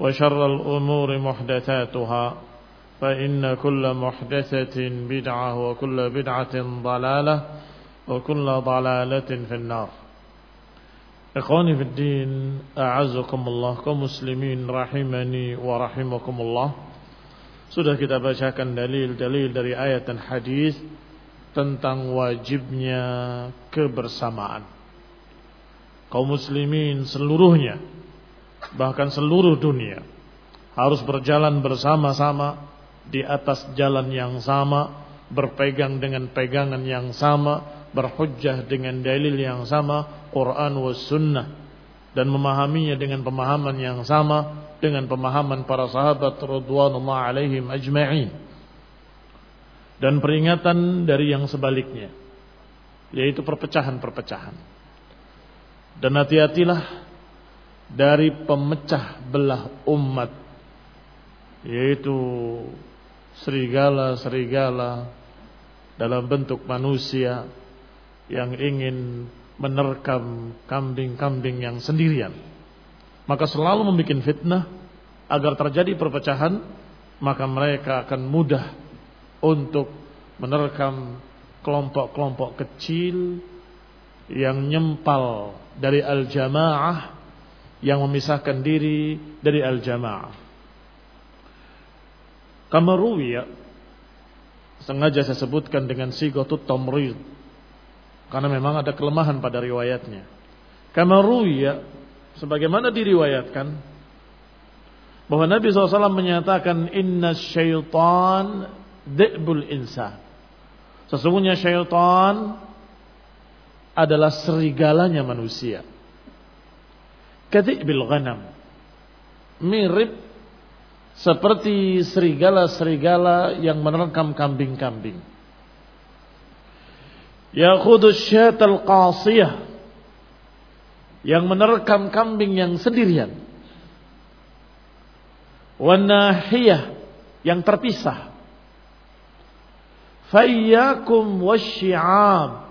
وشر الأمور محدثاتها فإن كل محدثة بدعة وكل بدعة ضلالة وكل ضلالة في النار إخواني في الدين أعزكم الله كمسلمين رحمني ورحمكم الله Sudah kita bacakan dalil-dalil dari ayat dan hadis tentang wajibnya kebersamaan. Kaum muslimin seluruhnya bahkan seluruh dunia harus berjalan bersama-sama di atas jalan yang sama, berpegang dengan pegangan yang sama, berhujjah dengan dalil yang sama, Quran was sunnah dan memahaminya dengan pemahaman yang sama dengan pemahaman para sahabat radhiyallahu alaihim ajma'in. Dan peringatan dari yang sebaliknya yaitu perpecahan-perpecahan. Dan hati-hatilah dari pemecah belah umat yaitu serigala-serigala dalam bentuk manusia yang ingin menerkam kambing-kambing yang sendirian. Maka selalu membuat fitnah. Agar terjadi perpecahan maka mereka akan mudah untuk menerkam kelompok-kelompok kecil yang nyempal dari al-jamaah yang memisahkan diri dari al-jamaah. Kamaruya sengaja saya sebutkan dengan sigotut tamrid karena memang ada kelemahan pada riwayatnya. Kamaruya sebagaimana diriwayatkan bahwa Nabi SAW menyatakan inna syaitan di'bul insan. Sesungguhnya syaitan adalah serigalanya manusia bil ghanam. Mirip seperti serigala-serigala yang menerkam kambing-kambing. Yakhudhu syatal qasiyah yang menerkam kambing yang sendirian. Wanahiyah yang terpisah. Fayyakum wasyi'am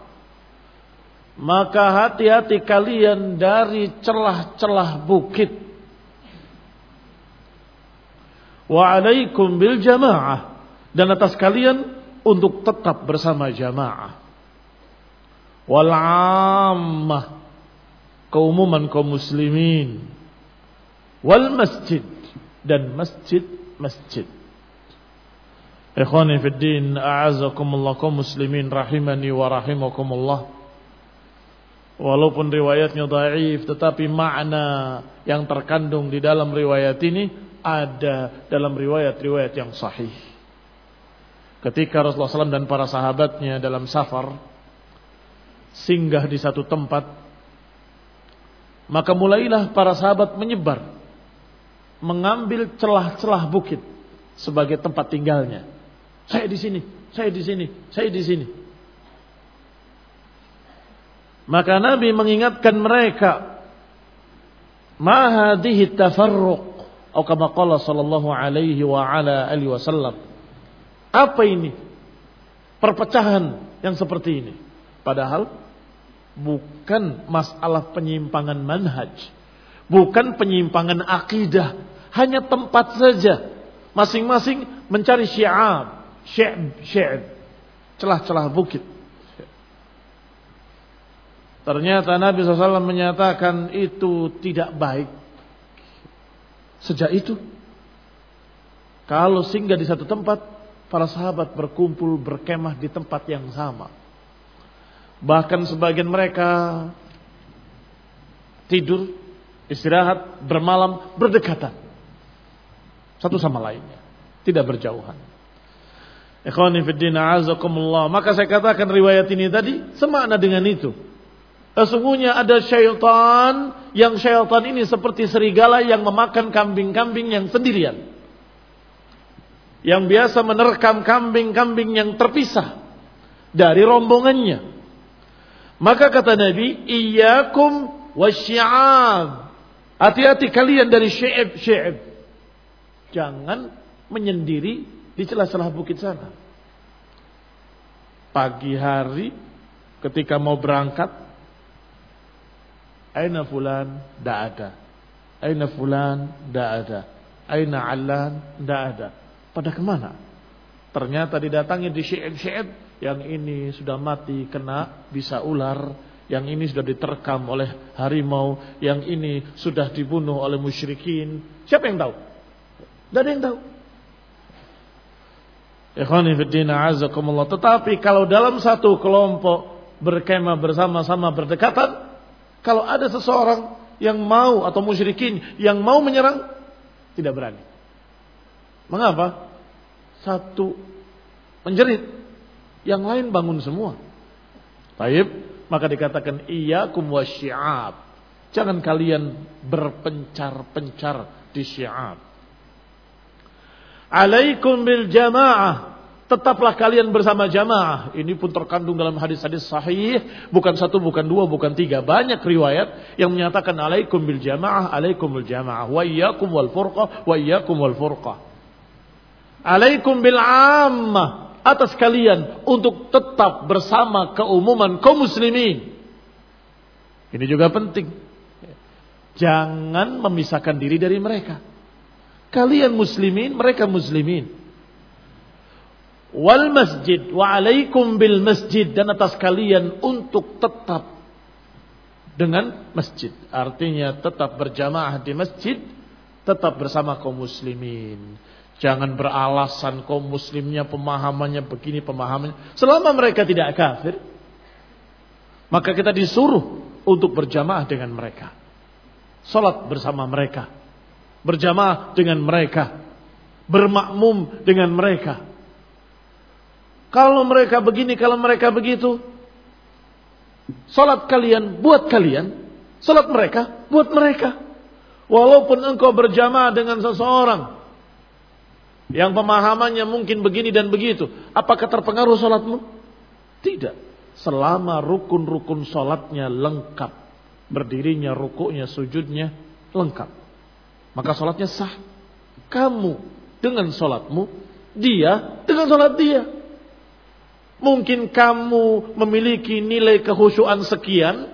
maka hati-hati kalian dari celah-celah bukit. Wa alaikum bil jamaah dan atas kalian untuk tetap bersama jamaah. Wal ammah keumuman kaum muslimin wal masjid dan masjid-masjid. Ikhwani fid din, a'azakumullah kaum muslimin rahimani wa rahimakumullah. Walaupun riwayatnya dhaif tetapi makna yang terkandung di dalam riwayat ini ada dalam riwayat-riwayat yang sahih. ketika Rasulullah SAW dan para sahabatnya dalam safar singgah di satu tempat maka mulailah para sahabat menyebar mengambil celah-celah bukit sebagai tempat tinggalnya saya di sini saya di sini saya di sini maka Nabi mengingatkan mereka ma hadhihi tafarruq atau kama qala sallallahu alaihi wa ala alihi wasallam apa ini? Perpecahan yang seperti ini. Padahal bukan masalah penyimpangan manhaj. Bukan penyimpangan akidah. Hanya tempat saja. Masing-masing mencari syi'ab. Syi'ab. Syi'ab. Celah-celah bukit. Ternyata Nabi SAW menyatakan itu tidak baik. Sejak itu, kalau singgah di satu tempat, para sahabat berkumpul berkemah di tempat yang sama. Bahkan sebagian mereka tidur, istirahat, bermalam, berdekatan. Satu sama lainnya. Tidak berjauhan. Maka saya katakan riwayat ini tadi semakna dengan itu. Sesungguhnya ada syaitan yang syaitan ini seperti serigala yang memakan kambing-kambing yang sendirian yang biasa menerkam kambing-kambing yang terpisah dari rombongannya. Maka kata Nabi, "Iyyakum wasyi'ab." Hati-hati kalian dari syi'ib-syi'ib. Jangan menyendiri di celah-celah bukit sana. Pagi hari ketika mau berangkat, Aina fulan? Tidak ada. Aina fulan? Tidak ada. Aina alan? Tidak ada pada ke mana? Ternyata didatangi di syi'ib-syi'ib yang ini sudah mati kena bisa ular, yang ini sudah diterkam oleh harimau, yang ini sudah dibunuh oleh musyrikin. Siapa yang tahu? Tidak ada yang tahu. Tetapi kalau dalam satu kelompok berkemah bersama-sama berdekatan, kalau ada seseorang yang mau atau musyrikin yang mau menyerang, tidak berani. Mengapa? Satu menjerit, yang lain bangun semua. Taib, maka dikatakan iyyakum wasyi'ab. Jangan kalian berpencar-pencar di syi'ab. Alaikum bil jamaah. Tetaplah kalian bersama jamaah. Ini pun terkandung dalam hadis-hadis sahih. Bukan satu, bukan dua, bukan tiga. Banyak riwayat yang menyatakan alaikum bil jamaah, alaikum bil jamaah. Wa iyyakum wal furqah, wa iyyakum wal furqah alaikum bil ammah atas kalian untuk tetap bersama keumuman kaum muslimin. Ini juga penting. Jangan memisahkan diri dari mereka. Kalian muslimin, mereka muslimin. Wal masjid wa alaikum bil masjid dan atas kalian untuk tetap dengan masjid. Artinya tetap berjamaah di masjid, tetap bersama kaum muslimin. Jangan beralasan kaum muslimnya pemahamannya begini pemahamannya. Selama mereka tidak kafir, maka kita disuruh untuk berjamaah dengan mereka. Salat bersama mereka. Berjamaah dengan mereka. Bermakmum dengan mereka. Kalau mereka begini, kalau mereka begitu, salat kalian buat kalian, salat mereka buat mereka. Walaupun engkau berjamaah dengan seseorang yang pemahamannya mungkin begini dan begitu. Apakah terpengaruh sholatmu? Tidak. Selama rukun-rukun sholatnya lengkap. Berdirinya, rukuknya, sujudnya lengkap. Maka sholatnya sah. Kamu dengan sholatmu, dia dengan sholat dia. Mungkin kamu memiliki nilai kehusuan sekian.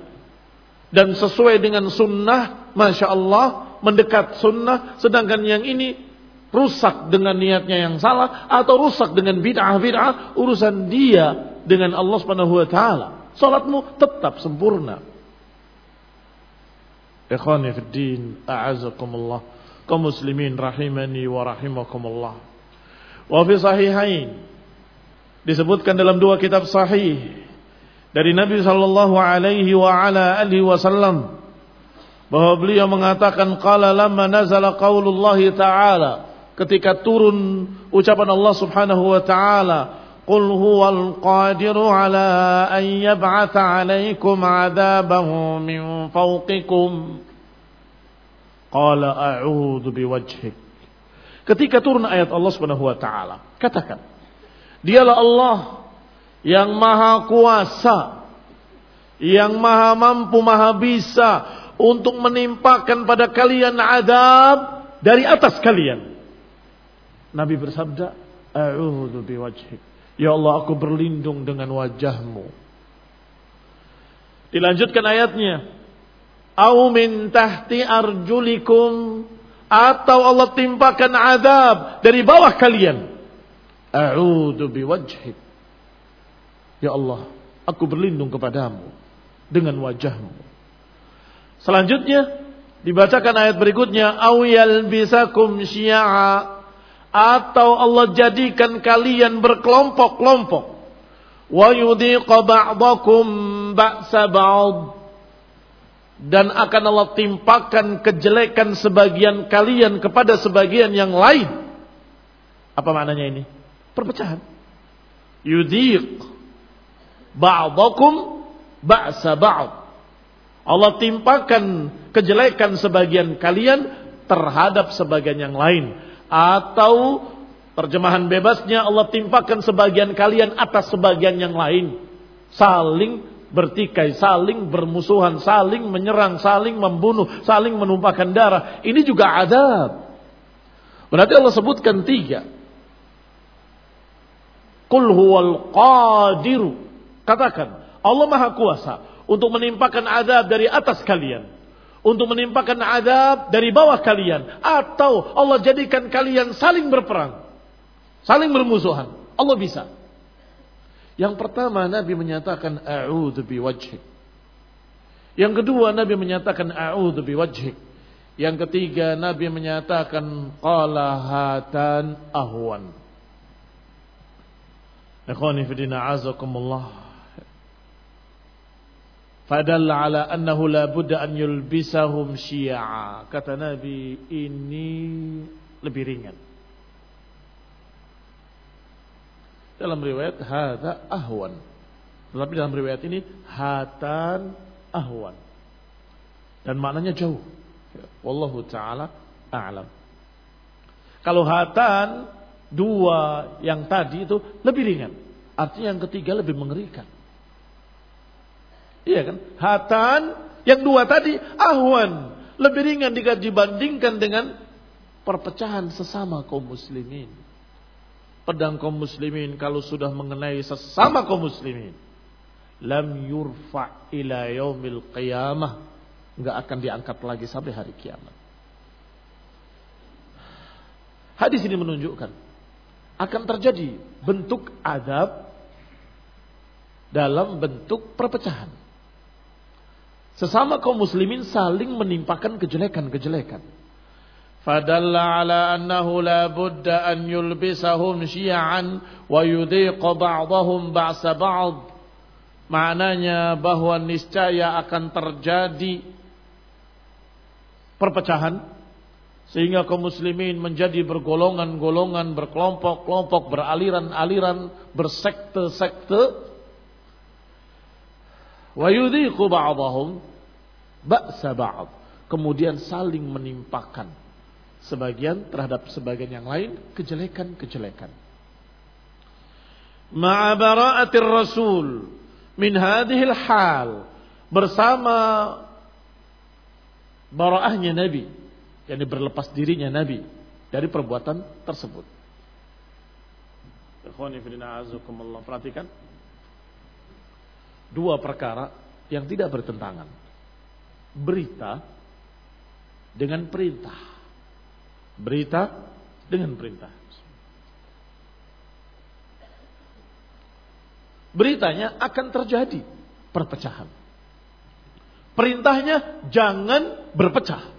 Dan sesuai dengan sunnah, Masya Allah, mendekat sunnah. Sedangkan yang ini rusak dengan niatnya yang salah atau rusak dengan bid'ah-bid'ah urusan dia dengan Allah Subhanahu wa taala. Salatmu tetap sempurna. Ikhwani fi din, a'azakumullah. Kaum muslimin rahimani wa rahimakumullah. Wa fi sahihain disebutkan dalam dua kitab sahih dari Nabi sallallahu alaihi wa ala alihi wasallam bahwa beliau mengatakan qala lamma nazala qaulullah taala ketika turun ucapan Allah Subhanahu wa taala qul huwal qadiru ala an yab'atha alaikum adabahu min fawqikum. Qala a'udzu biwajhik. Ketika turun ayat Allah Subhanahu wa taala katakan Dialah Allah yang maha kuasa, yang maha mampu, maha bisa untuk menimpakan pada kalian adab dari atas kalian. Nabi bersabda. Ya Allah aku berlindung dengan wajahmu. Dilanjutkan ayatnya. Au min tahti arjulikum. Atau Allah timpakan azab dari bawah kalian. A'udhu biwajhik. Ya Allah, aku berlindung kepadamu dengan wajahmu. Selanjutnya dibacakan ayat berikutnya, Awiyal bisakum syia'a atau Allah jadikan kalian berkelompok-kelompok wa yudhiqa ba'dakum ba'sa ba'd dan akan Allah timpakan kejelekan sebagian kalian kepada sebagian yang lain. Apa maknanya ini? Perpecahan. Yudhiq ba'dakum ba'sa ba'd. Allah timpakan kejelekan sebagian kalian terhadap sebagian yang lain atau terjemahan bebasnya Allah timpakan sebagian kalian atas sebagian yang lain. Saling bertikai, saling bermusuhan, saling menyerang, saling membunuh, saling menumpahkan darah. Ini juga adab. Berarti Allah sebutkan tiga. Qul huwal qadiru. Katakan, Allah maha kuasa untuk menimpakan adab dari atas kalian untuk menimpakan adab dari bawah kalian atau Allah jadikan kalian saling berperang, saling bermusuhan. Allah bisa. Yang pertama Nabi menyatakan a'udzu biwajhik. Yang kedua Nabi menyatakan a'udzu biwajhik. Yang ketiga Nabi menyatakan qala hatan ahwan. Ikhwani fi din azakumullah. Fadalla ala annahu la budda an yulbisahum syi'a. Kata Nabi, ini lebih ringan. Dalam riwayat hadza ahwan. Tetapi dalam riwayat ini hatan ahwan. Dan maknanya jauh. Wallahu taala a'lam. Kalau hatan dua yang tadi itu lebih ringan. Artinya yang ketiga lebih mengerikan. Iya kan? Hatan yang dua tadi ahwan. Lebih ringan jika dibandingkan dengan perpecahan sesama kaum muslimin. Pedang kaum muslimin kalau sudah mengenai sesama kaum muslimin. Lam yurfa ila yaumil qiyamah. Enggak akan diangkat lagi sampai hari kiamat. Hadis ini menunjukkan akan terjadi bentuk adab dalam bentuk perpecahan. Sesama kaum muslimin saling menimpakan kejelekan-kejelekan. Fadalla ala annahu la budda an yulbisahum syi'an wa yudhiqa ba'dahum ba'sa ba'd. Maknanya bahwa niscaya akan terjadi perpecahan sehingga kaum muslimin menjadi bergolongan-golongan, berkelompok-kelompok, beraliran-aliran, bersekte-sekte. Wa yudhiqu ba'dahum ba'sa ba'd. Kemudian saling menimpakan sebagian terhadap sebagian yang lain kejelekan-kejelekan. Ma'a bara'atir rasul min hadhil hal bersama bara'ahnya Nabi yakni berlepas dirinya Nabi dari perbuatan tersebut. Perhatikan dua perkara yang tidak bertentangan berita dengan perintah. Berita dengan perintah. Beritanya akan terjadi perpecahan. Perintahnya jangan berpecah.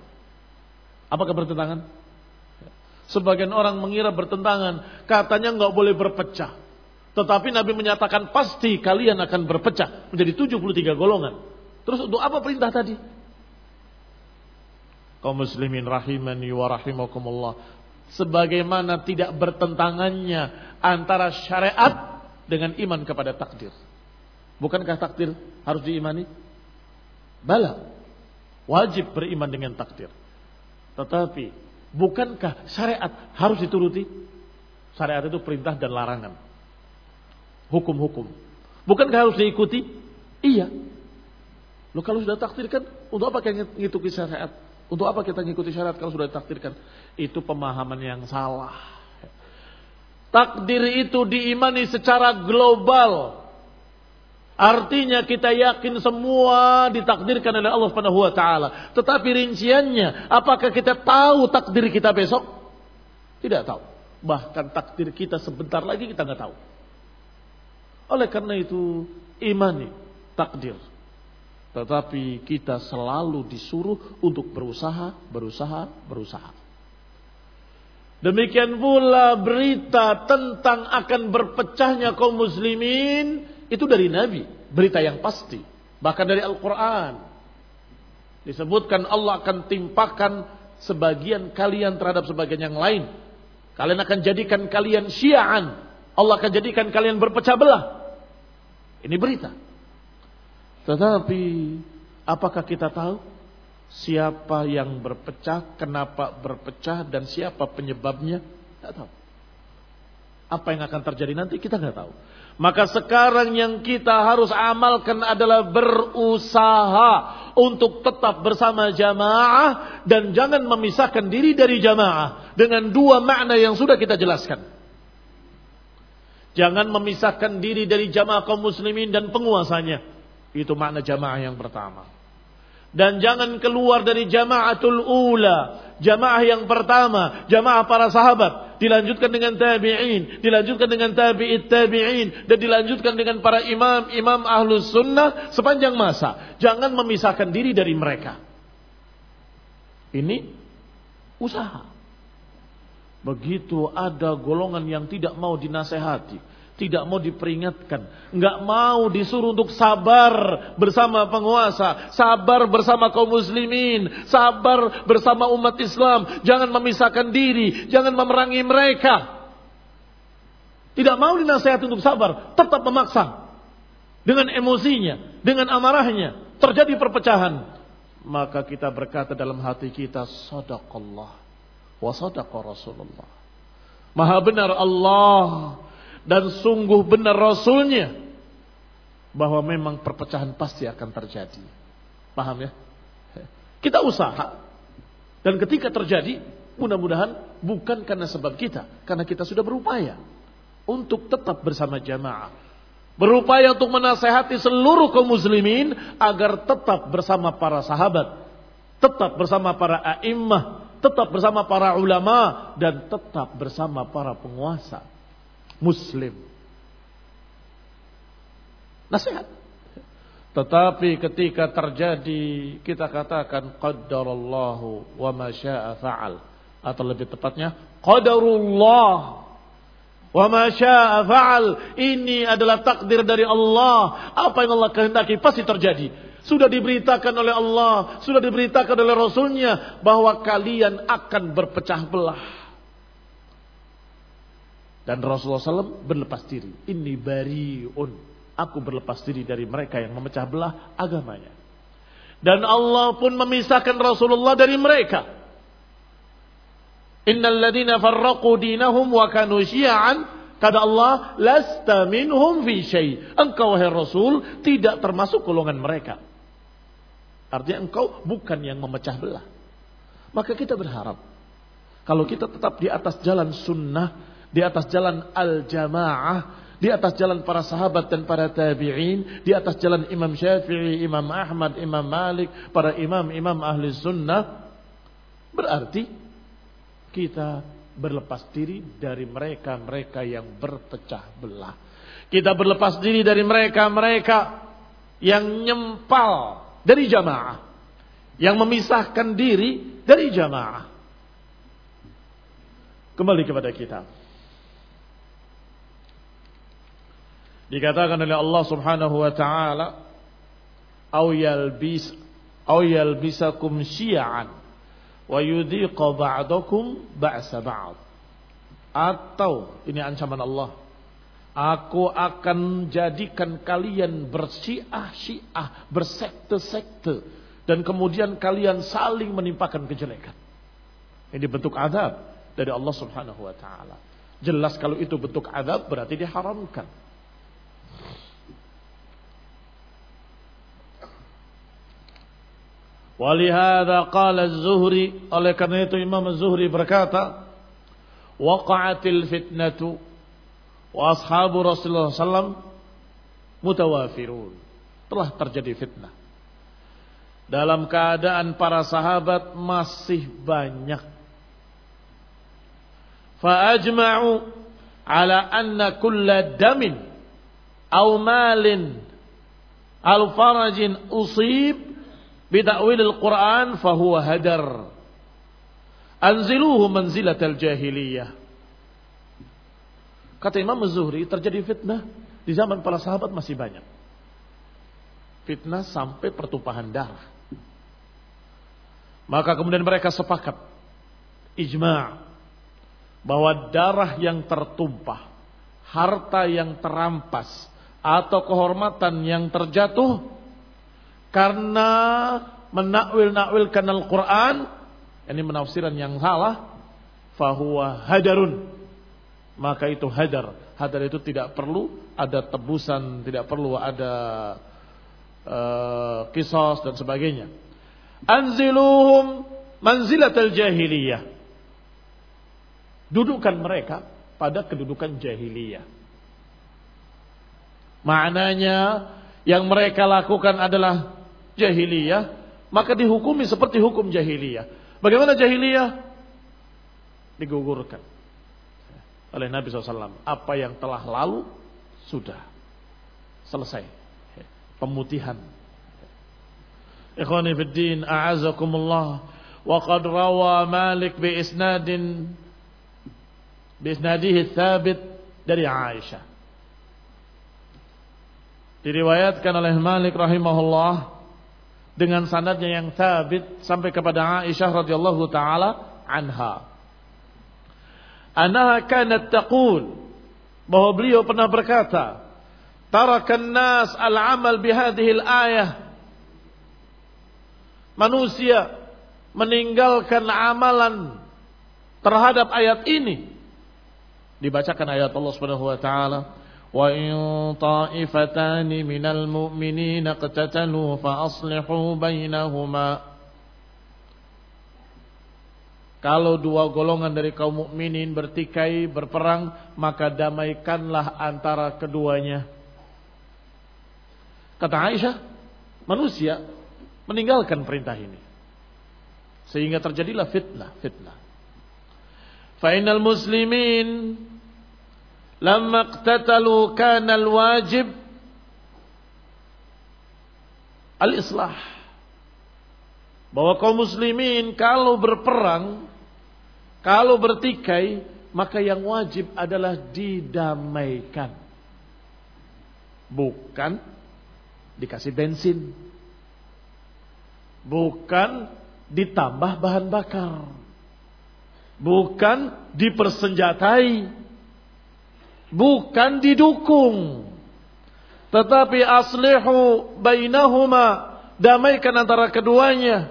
Apakah bertentangan? Sebagian orang mengira bertentangan, katanya nggak boleh berpecah. Tetapi Nabi menyatakan pasti kalian akan berpecah menjadi 73 golongan. Terus untuk apa perintah tadi? kaum muslimin rahimani wa rahimakumullah sebagaimana tidak bertentangannya antara syariat dengan iman kepada takdir. Bukankah takdir harus diimani? Bala. Wajib beriman dengan takdir. Tetapi bukankah syariat harus dituruti? Syariat itu perintah dan larangan. Hukum-hukum. Bukankah harus diikuti? Iya. Lo kalau sudah takdirkan, untuk apa kita ngikuti syariat? Untuk apa kita ngikuti syariat kalau sudah ditakdirkan? Itu pemahaman yang salah. Takdir itu diimani secara global. Artinya kita yakin semua ditakdirkan oleh Allah Subhanahu wa taala. Tetapi rinciannya, apakah kita tahu takdir kita besok? Tidak tahu. Bahkan takdir kita sebentar lagi kita nggak tahu. Oleh karena itu, imani takdir. Tetapi kita selalu disuruh untuk berusaha, berusaha, berusaha. Demikian pula berita tentang akan berpecahnya kaum muslimin itu dari Nabi, berita yang pasti. Bahkan dari Al-Quran. Disebutkan Allah akan timpakan sebagian kalian terhadap sebagian yang lain. Kalian akan jadikan kalian syiaan. Allah akan jadikan kalian berpecah belah. Ini berita. Tetapi apakah kita tahu Siapa yang berpecah, kenapa berpecah, dan siapa penyebabnya? Tidak tahu. Apa yang akan terjadi nanti kita nggak tahu. Maka sekarang yang kita harus amalkan adalah berusaha untuk tetap bersama jamaah dan jangan memisahkan diri dari jamaah dengan dua makna yang sudah kita jelaskan. Jangan memisahkan diri dari jamaah kaum muslimin dan penguasanya. Itu makna jamaah yang pertama. Dan jangan keluar dari jamaatul ula. Jamaah yang pertama, jamaah para sahabat. Dilanjutkan dengan tabi'in. Dilanjutkan dengan tabi'it tabi'in. Dan dilanjutkan dengan para imam, imam ahlus sunnah sepanjang masa. Jangan memisahkan diri dari mereka. Ini usaha. Begitu ada golongan yang tidak mau dinasehati tidak mau diperingatkan, nggak mau disuruh untuk sabar bersama penguasa, sabar bersama kaum muslimin, sabar bersama umat Islam, jangan memisahkan diri, jangan memerangi mereka. Tidak mau dinasihati untuk sabar, tetap memaksa dengan emosinya, dengan amarahnya, terjadi perpecahan. Maka kita berkata dalam hati kita, sadaqallah wa sadaqa Rasulullah. Maha benar Allah dan sungguh benar Rasulnya bahwa memang perpecahan pasti akan terjadi. Paham ya? Kita usaha dan ketika terjadi mudah-mudahan bukan karena sebab kita, karena kita sudah berupaya untuk tetap bersama jamaah. Berupaya untuk menasehati seluruh kaum muslimin agar tetap bersama para sahabat, tetap bersama para a'immah, tetap bersama para ulama dan tetap bersama para penguasa muslim. Nasihat. Tetapi ketika terjadi kita katakan qaddarallahu wa ma syaa fa'al. Atau lebih tepatnya qadarullah wa ma syaa fa'al. Ini adalah takdir dari Allah. Apa yang Allah kehendaki pasti terjadi. Sudah diberitakan oleh Allah sudah diberitakan oleh Rasulnya bahwa kalian akan berpecah belah dan Rasulullah SAW berlepas diri. Ini bariun. Aku berlepas diri dari mereka yang memecah belah agamanya. Dan Allah pun memisahkan Rasulullah dari mereka. Innal ladina farraqu dinahum wa kanu syi'an Kata Allah, lasta minhum fi syai. Engkau wahai Rasul tidak termasuk golongan mereka. Artinya engkau bukan yang memecah belah. Maka kita berharap kalau kita tetap di atas jalan sunnah di atas jalan al-jamaah, di atas jalan para sahabat dan para tabi'in, di atas jalan Imam Syafi'i, Imam Ahmad, Imam Malik, para imam-imam ahli sunnah, berarti kita berlepas diri dari mereka-mereka yang berpecah belah. Kita berlepas diri dari mereka-mereka yang nyempal dari jamaah. Yang memisahkan diri dari jamaah. Kembali kepada kita. Dikatakan oleh Allah Subhanahu wa taala, "Au yalbis au yalbisakum syi'an wa yudhiqa ba'dakum ba'sa ba'd." Atau ini ancaman Allah. Aku akan jadikan kalian bersyiah-syiah, bersekte-sekte. Dan kemudian kalian saling menimpakan kejelekan. Ini bentuk azab dari Allah subhanahu wa ta'ala. Jelas kalau itu bentuk azab berarti diharamkan. Walihada qala az-Zuhri oleh karena itu Imam az-Zuhri berkata waqa'atil fitnatu wa ashabu Rasulullah sallam mutawafirun. Telah terjadi fitnah. Dalam keadaan para sahabat masih banyak. Fa ajma'u ala anna kulla damin aw malin al farajin usib bita'wil al-Quran fahuwa hadar. Anziluhu manzilatal jahiliyah. Kata Imam Zuhri terjadi fitnah di zaman para sahabat masih banyak. Fitnah sampai pertumpahan darah. Maka kemudian mereka sepakat ijma' bahwa darah yang tertumpah, harta yang terampas atau kehormatan yang terjatuh karena menakwil-nakwilkan Al-Quran, ini menafsiran yang salah, fahuwa hadarun. Maka itu hadar. Hadar itu tidak perlu ada tebusan, tidak perlu ada uh, kisos dan sebagainya. Anziluhum manzilatal jahiliyah. Dudukan mereka pada kedudukan jahiliyah. Maknanya yang mereka lakukan adalah jahiliyah, maka dihukumi seperti hukum jahiliyah. Bagaimana jahiliyah? Digugurkan oleh Nabi SAW. Apa yang telah lalu sudah selesai. Pemutihan. Ikhwani fiddin, a'azakumullah. Wa qad rawa Malik bi isnadin bi isnadihi thabit dari Aisyah. Diriwayatkan oleh Malik rahimahullah dengan sanadnya yang sabit sampai kepada Aisyah radhiyallahu taala anha. Anaha kanat taqul bahwa beliau pernah berkata, "Tarakan nas al-amal bihadhihi al-ayah." Manusia meninggalkan amalan terhadap ayat ini. Dibacakan ayat Allah Subhanahu wa taala, وإن طائفتان من المؤمنين اقتتلوا فأصلحوا بينهما Kalau dua golongan dari kaum mukminin bertikai berperang, maka damaikanlah antara keduanya. Kata Aisyah, manusia meninggalkan perintah ini. Sehingga terjadilah fitnah, fitnah. Fainal muslimin Lama iqtatalu kana al-wajib al-islah. Bahwa kaum muslimin kalau berperang, kalau bertikai, maka yang wajib adalah didamaikan. Bukan dikasih bensin. Bukan ditambah bahan bakar. Bukan dipersenjatai bukan didukung. Tetapi aslihu bainahuma damaikan antara keduanya.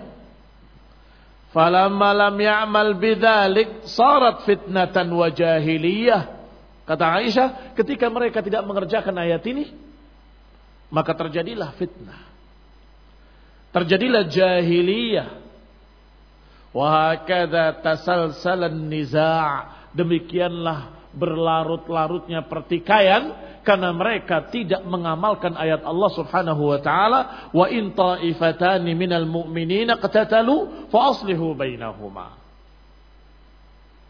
Falamma lam ya'mal bidzalik sarat fitnatan wa jahiliyah. Kata Aisyah ketika mereka tidak mengerjakan ayat ini maka terjadilah fitnah. Terjadilah jahiliyah. Wa hakadha tasalsalan niza' demikianlah berlarut-larutnya pertikaian karena mereka tidak mengamalkan ayat Allah Subhanahu wa taala wa in ta'ifatani minal mu'minina qatatalu fa aslihu bainahuma.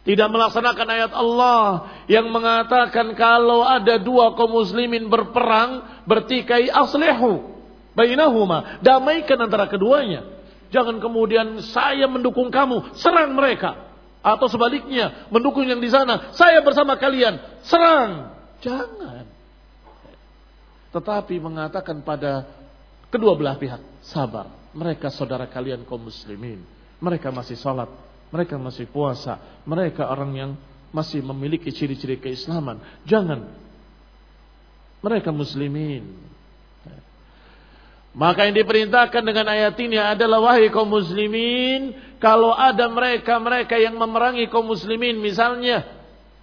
Tidak melaksanakan ayat Allah yang mengatakan kalau ada dua kaum muslimin berperang bertikai aslihu bainahuma. Damaikan antara keduanya. Jangan kemudian saya mendukung kamu serang mereka atau sebaliknya, mendukung yang di sana. Saya bersama kalian, serang. Jangan. Tetapi mengatakan pada kedua belah pihak, sabar. Mereka saudara kalian kaum muslimin. Mereka masih sholat. Mereka masih puasa. Mereka orang yang masih memiliki ciri-ciri keislaman. Jangan Mereka muslimin. Maka yang diperintahkan dengan ayat ini adalah wahai kaum muslimin, kalau ada mereka-mereka yang memerangi kaum muslimin, misalnya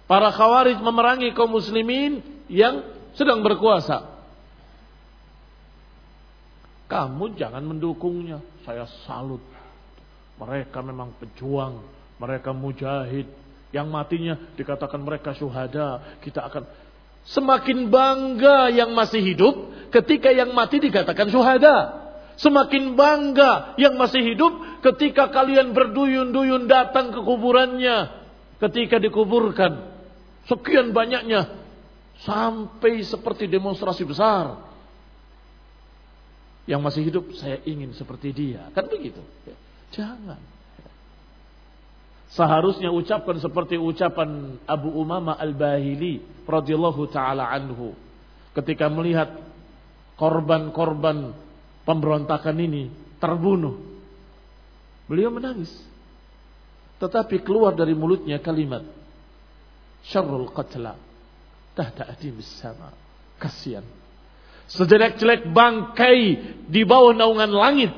para khawarij memerangi kaum muslimin yang sedang berkuasa. Kamu jangan mendukungnya. Saya salut. Mereka memang pejuang, mereka mujahid. Yang matinya dikatakan mereka syuhada. Kita akan semakin bangga yang masih hidup ketika yang mati dikatakan syuhada. Semakin bangga yang masih hidup ketika kalian berduyun-duyun datang ke kuburannya. Ketika dikuburkan. Sekian banyaknya. Sampai seperti demonstrasi besar. Yang masih hidup saya ingin seperti dia. Kan begitu. Jangan. Seharusnya ucapkan seperti ucapan Abu Umama Al-Bahili radhiyallahu taala anhu ketika melihat korban-korban pemberontakan ini terbunuh. Beliau menangis. Tetapi keluar dari mulutnya kalimat syarrul qatla tahta adimis sama. Kasihan. Sejelek-jelek bangkai di bawah naungan langit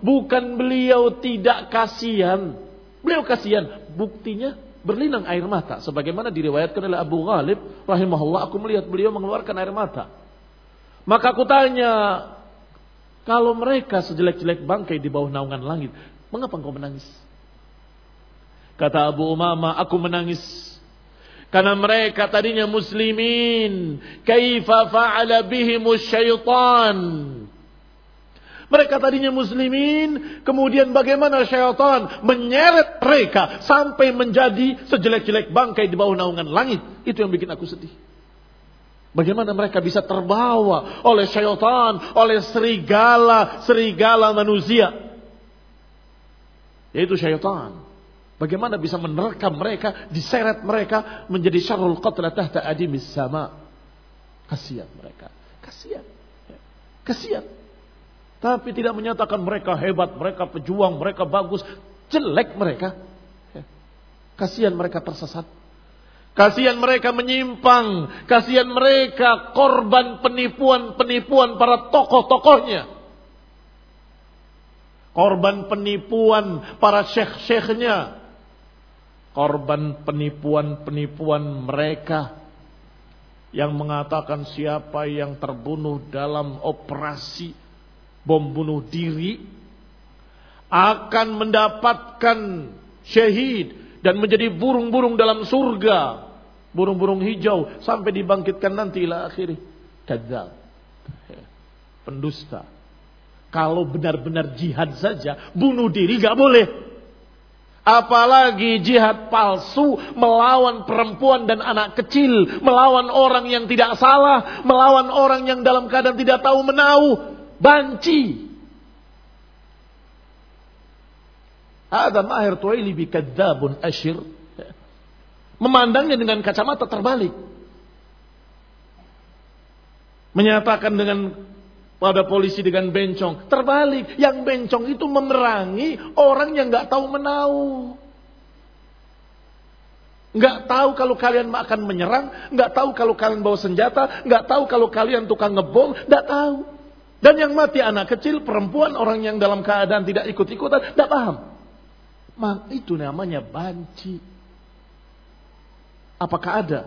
Bukan beliau tidak kasihan. Beliau kasihan. Buktinya berlinang air mata. Sebagaimana diriwayatkan oleh Abu Ghalib. Rahimahullah aku melihat beliau mengeluarkan air mata. Maka aku tanya. Kalau mereka sejelek-jelek bangkai di bawah naungan langit. Mengapa engkau menangis? Kata Abu Umama, aku menangis karena mereka tadinya muslimin. Kaifa fa'ala bihimus syaitan. Mereka tadinya muslimin, kemudian bagaimana syaitan menyeret mereka sampai menjadi sejelek-jelek bangkai di bawah naungan langit. Itu yang bikin aku sedih. Bagaimana mereka bisa terbawa oleh syaitan, oleh serigala, serigala manusia. Yaitu syaitan. Bagaimana bisa menerkam mereka, diseret mereka menjadi syarul qatla tahta adimis sama. Kasihan mereka. Kasihan. Kasihan. Tapi tidak menyatakan mereka hebat, mereka pejuang, mereka bagus. Jelek mereka. Kasihan mereka tersesat. Kasihan mereka menyimpang. Kasihan mereka korban penipuan-penipuan para tokoh-tokohnya. Korban penipuan para syekh-syekhnya. Korban penipuan-penipuan mereka yang mengatakan siapa yang terbunuh dalam operasi bom bunuh diri akan mendapatkan syahid dan menjadi burung-burung dalam surga. Burung-burung hijau sampai dibangkitkan nanti ila akhiri. Kadzab. Pendusta. Kalau benar-benar jihad saja, bunuh diri gak boleh. Apalagi jihad palsu melawan perempuan dan anak kecil, melawan orang yang tidak salah, melawan orang yang dalam keadaan tidak tahu menahu, banci. Ada mahir tuaili bikadzabun asyir. Memandangnya dengan kacamata terbalik. Menyatakan dengan pada polisi dengan bencong. Terbalik. Yang bencong itu memerangi orang yang nggak tahu menau. Nggak tahu kalau kalian akan menyerang. Nggak tahu kalau kalian bawa senjata. Nggak tahu kalau kalian tukang ngebom. Nggak tahu. Dan yang mati anak kecil, perempuan, orang yang dalam keadaan tidak ikut-ikutan, tidak paham. Mak, itu namanya banci. Apakah ada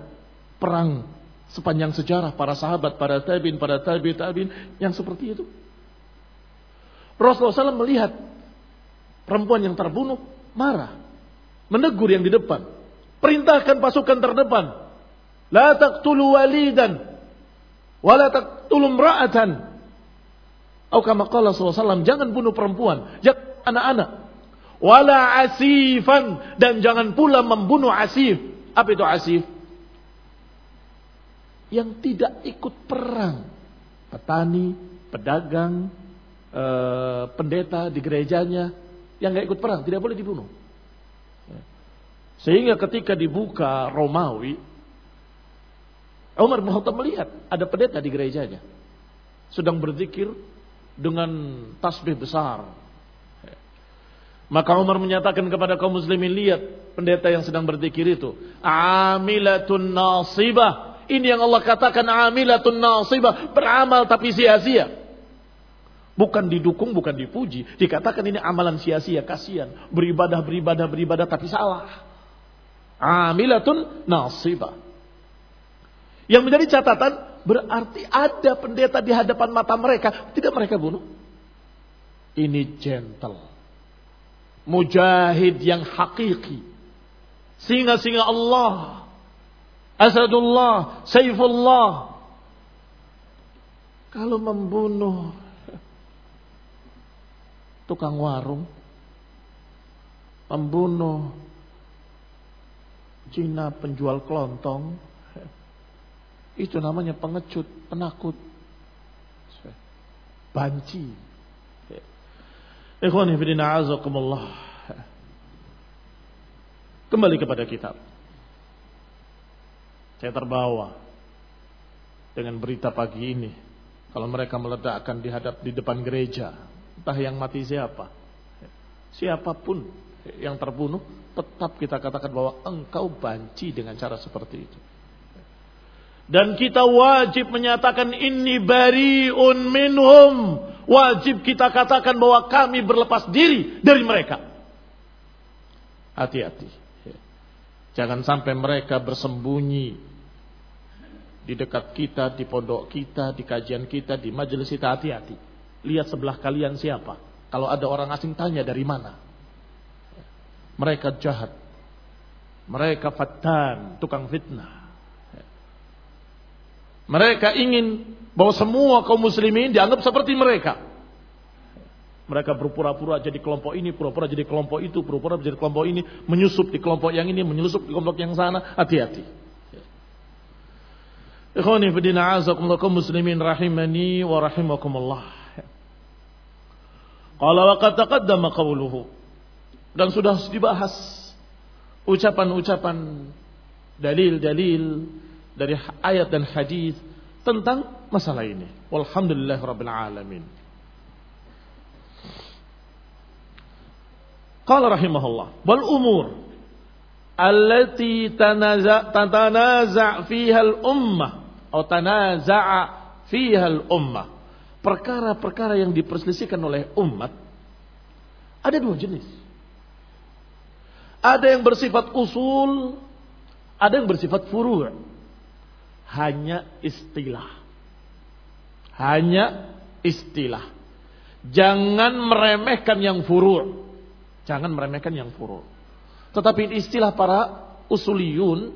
perang sepanjang sejarah para sahabat, para tabiin, para tabi tabiin yang seperti itu? Rasulullah SAW melihat perempuan yang terbunuh marah, menegur yang di depan, perintahkan pasukan terdepan, la taqtulu walidan, wa la taqtulu Aukamaqala SAW, jangan bunuh perempuan, jangan anak-anak. Wala asifan, dan jangan pula membunuh asif. Apa itu asif? Yang tidak ikut perang. Petani, pedagang, eh, pendeta di gerejanya, yang nggak ikut perang, tidak boleh dibunuh. Sehingga ketika dibuka Romawi, Umar bin melihat ada pendeta di gerejanya. Sedang berzikir dengan tasbih besar. Maka Umar menyatakan kepada kaum muslimin, lihat pendeta yang sedang berzikir itu. Amilatun nasibah. Ini yang Allah katakan amilatun nasibah. Beramal tapi sia-sia. Bukan didukung, bukan dipuji. Dikatakan ini amalan sia-sia, kasihan. Beribadah, beribadah, beribadah tapi salah. Amilatun nasibah. Yang menjadi catatan berarti ada pendeta di hadapan mata mereka. Tidak mereka bunuh. Ini gentle mujahid yang hakiki. Singa-singa Allah. Asadullah, Saifullah. Kalau membunuh tukang warung, membunuh Cina penjual kelontong, itu namanya pengecut, penakut, banci. Ikhwani fidina azakumullah. Kembali kepada kitab. Saya terbawa dengan berita pagi ini. Kalau mereka meledakkan di hadap di depan gereja, entah yang mati siapa, siapa pun yang terbunuh, tetap kita katakan bahwa engkau banci dengan cara seperti itu. Dan kita wajib menyatakan ini bariun minhum Wajib kita katakan bahwa kami berlepas diri dari mereka. Hati-hati. Jangan sampai mereka bersembunyi di dekat kita, di pondok kita, di kajian kita, di majelis kita. Hati-hati. Lihat sebelah kalian siapa. Kalau ada orang asing tanya dari mana. Mereka jahat. Mereka fatan, tukang fitnah. Mereka ingin bahwa semua kaum muslimin dianggap seperti mereka. Mereka berpura-pura jadi kelompok ini, pura-pura jadi kelompok itu, pura-pura jadi kelompok ini, menyusup di kelompok yang ini, menyusup di kelompok yang sana. Hati-hati. Ikhwani fidina azakumullah muslimin rahimani wa rahimakumullah. Qala wa qad taqaddama qawluhu. Dan sudah dibahas ucapan-ucapan dalil-dalil dari ayat dan hadis tentang masalah ini. Walhamdulillah rabbil alamin. Qala rahimahullah, wal umur allati tanaza fiha al ummah atau tanaza'a fiha al ummah. Perkara-perkara yang diperselisihkan oleh umat ada dua jenis. Ada yang bersifat usul, ada yang bersifat furu' hanya istilah. Hanya istilah. Jangan meremehkan yang furu'. Jangan meremehkan yang furu'. Tetapi istilah para usuliyun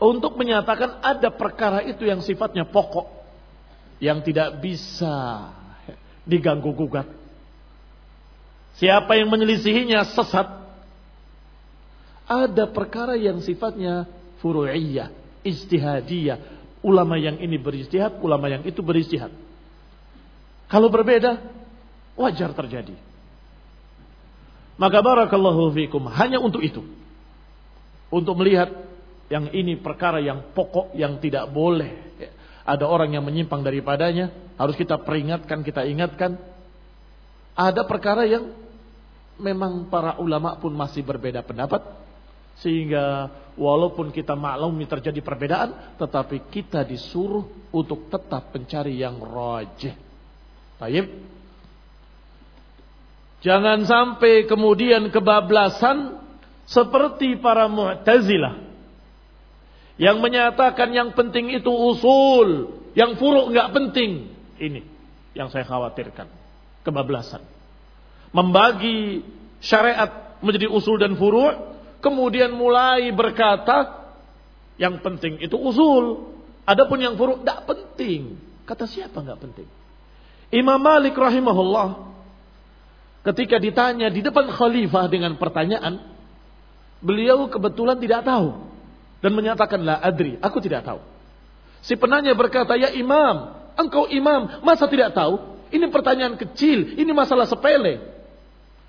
untuk menyatakan ada perkara itu yang sifatnya pokok yang tidak bisa diganggu gugat. Siapa yang menyelisihinya sesat. Ada perkara yang sifatnya furu'iyah ijtihadiyah. Ulama yang ini beristihad, ulama yang itu beristihad. Kalau berbeda, wajar terjadi. Maka barakallahu fikum hanya untuk itu. Untuk melihat yang ini perkara yang pokok yang tidak boleh. Ada orang yang menyimpang daripadanya, harus kita peringatkan, kita ingatkan. Ada perkara yang memang para ulama pun masih berbeda pendapat. Sehingga walaupun kita maklumi terjadi perbedaan, tetapi kita disuruh untuk tetap mencari yang rajih. Baik. Jangan sampai kemudian kebablasan seperti para Mu'tazilah yang menyatakan yang penting itu usul, yang furuk nggak penting. Ini yang saya khawatirkan, kebablasan. Membagi syariat menjadi usul dan furuk kemudian mulai berkata yang penting itu usul. Adapun yang furu tidak penting. Kata siapa nggak penting? Imam Malik rahimahullah ketika ditanya di depan khalifah dengan pertanyaan, beliau kebetulan tidak tahu dan menyatakan la adri, aku tidak tahu. Si penanya berkata, "Ya Imam, engkau imam, masa tidak tahu? Ini pertanyaan kecil, ini masalah sepele."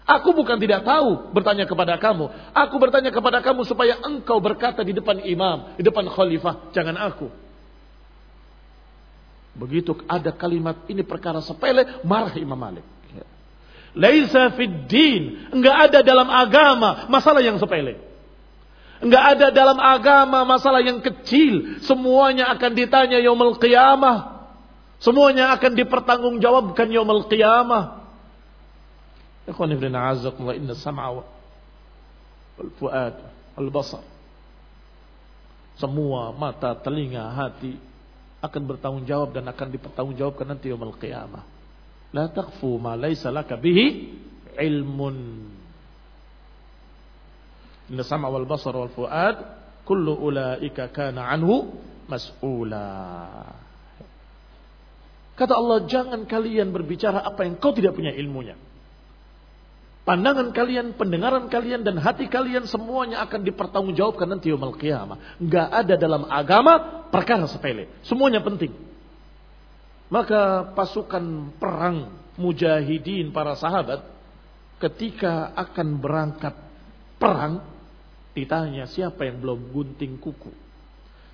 Aku bukan tidak tahu bertanya kepada kamu. Aku bertanya kepada kamu supaya engkau berkata di depan imam, di depan khalifah, jangan aku. Begitu ada kalimat ini perkara sepele, marah Imam Malik. Laisa fid din. Enggak ada dalam agama masalah yang sepele. Enggak ada dalam agama masalah yang kecil. Semuanya akan ditanya yaumul qiyamah. Semuanya akan dipertanggungjawabkan yaumul qiyamah. Ikhwan ibn a'azakumullah inna sam'a wal fuad wal basar. Semua mata, telinga, hati akan bertanggung jawab dan akan dipertanggungjawabkan nanti yaumul qiyamah. La taqfu ma laysa laka bihi ilmun. Inna sam'a wal basar wal fuad kullu ulaika kana anhu mas'ula. Kata Allah, jangan kalian berbicara apa yang kau tidak punya ilmunya. Pandangan kalian, pendengaran kalian, dan hati kalian semuanya akan dipertanggungjawabkan nanti yaumul qiyamah. Enggak ada dalam agama perkara sepele. Semuanya penting. Maka pasukan perang mujahidin para sahabat ketika akan berangkat perang ditanya siapa yang belum gunting kuku.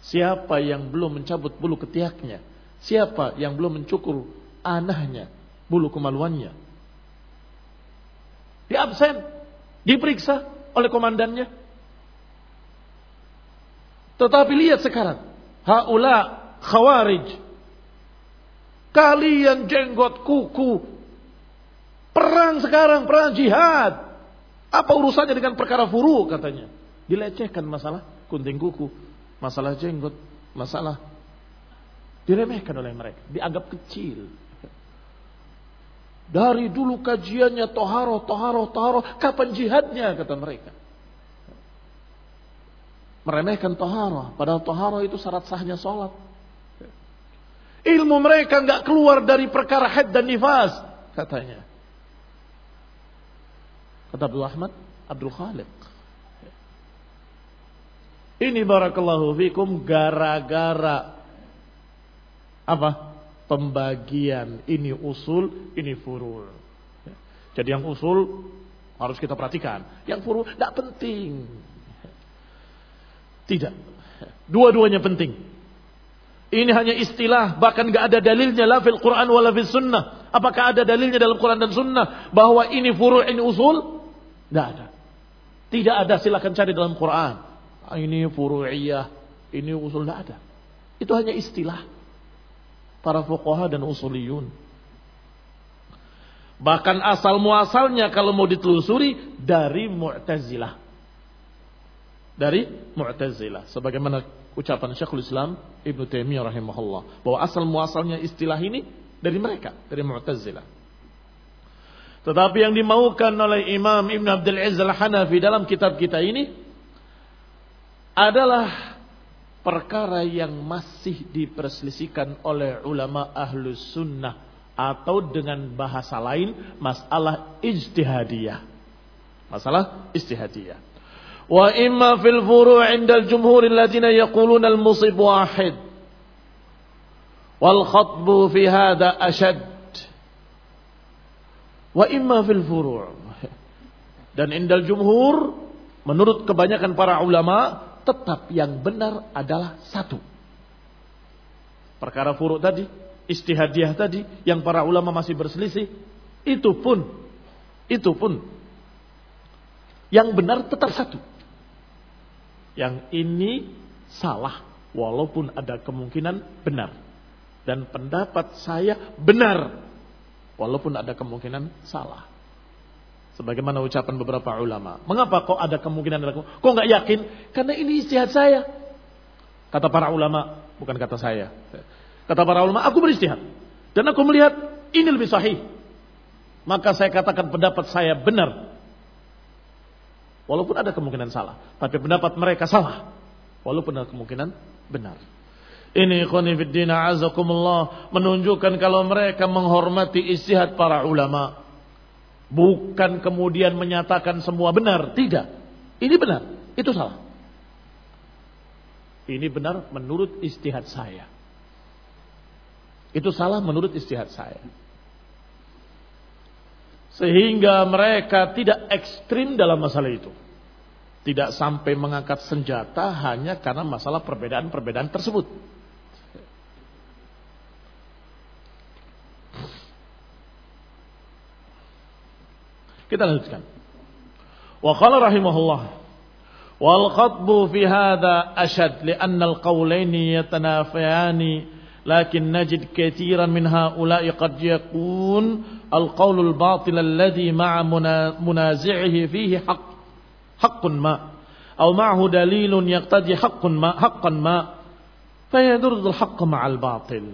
Siapa yang belum mencabut bulu ketiaknya. Siapa yang belum mencukur anahnya, bulu kemaluannya. Di absen, diperiksa oleh komandannya. Tetapi lihat sekarang, haula khawarij Kalian jenggot kuku. Perang sekarang, perang jihad. Apa urusannya dengan perkara furu katanya. Dilecehkan masalah kunting kuku. Masalah jenggot. Masalah diremehkan oleh mereka. Dianggap kecil. Dari dulu kajiannya toharo, toharo, toharo. Kapan jihadnya kata mereka. Meremehkan toharo. Padahal toharo itu syarat sahnya sholat. Ilmu mereka nggak keluar dari perkara haid dan nifas, katanya. Kata Abdul Ahmad, Abdul Khaliq. Ini barakallahu fikum gara-gara apa? Pembagian ini usul, ini furul. Jadi yang usul harus kita perhatikan. Yang furul tidak penting. Tidak. Dua-duanya penting. Ini hanya istilah, bahkan gak ada dalilnya la fil Quran wala fil sunnah. Apakah ada dalilnya dalam Quran dan sunnah bahwa ini furu' ini usul? Tidak ada. Tidak ada silakan cari dalam Quran. Ah, ini furu'iyah, ini usul tidak ada. Itu hanya istilah para fuqaha dan usuliyun. Bahkan asal muasalnya kalau mau ditelusuri dari Mu'tazilah. Dari Mu'tazilah. Sebagaimana ucapan Syekhul Islam Ibnu Taimiyah rahimahullah bahwa asal muasalnya istilah ini dari mereka, dari Mu'tazilah. Tetapi yang dimaukan oleh Imam Ibn Abdul Aziz Al-Hanafi dalam kitab kita ini adalah perkara yang masih diperselisihkan oleh ulama ahlus sunnah atau dengan bahasa lain masalah ijtihadiyah. Masalah ijtihadiyah. Wa imma fil furu' 'inda al-jumhur alladziina yaquluna al-musib wahid. Wal khatbu fi hadha ashad. Wa imma fil furu'. Dan indal jumhur menurut kebanyakan para ulama tetap yang benar adalah satu perkara furu tadi istihadiah tadi yang para ulama masih berselisih itu pun itu pun yang benar tetap satu yang ini salah walaupun ada kemungkinan benar. Dan pendapat saya benar walaupun ada kemungkinan salah. Sebagaimana ucapan beberapa ulama. Mengapa kok ada kemungkinan ada kemungkinan? Kok nggak yakin? Karena ini istihad saya. Kata para ulama, bukan kata saya. Kata para ulama, aku beristihad. Dan aku melihat ini lebih sahih. Maka saya katakan pendapat saya benar. Walaupun ada kemungkinan salah. Tapi pendapat mereka salah. Walaupun ada kemungkinan benar. Ini khonifiddina azakumullah. Menunjukkan kalau mereka menghormati istihad para ulama. Bukan kemudian menyatakan semua benar. Tidak. Ini benar. Itu salah. Ini benar menurut istihad saya. Itu salah menurut istihad saya. Sehingga mereka tidak ekstrim dalam masalah itu. Tidak sampai mengangkat senjata hanya karena masalah perbedaan-perbedaan tersebut. Kita lanjutkan. Wa qala rahimahullah wal qatbu fi hadha ashad li'anna al-qawlaini yatanafiyani Lakin لكن نجد كثيرا من هؤلاء قد يكون al-batil alladhi ma'a munazi'ihi fihi haq حق ما أو معه دليل يقتضي حق ما حقا ما فيدرد الحق مع الباطل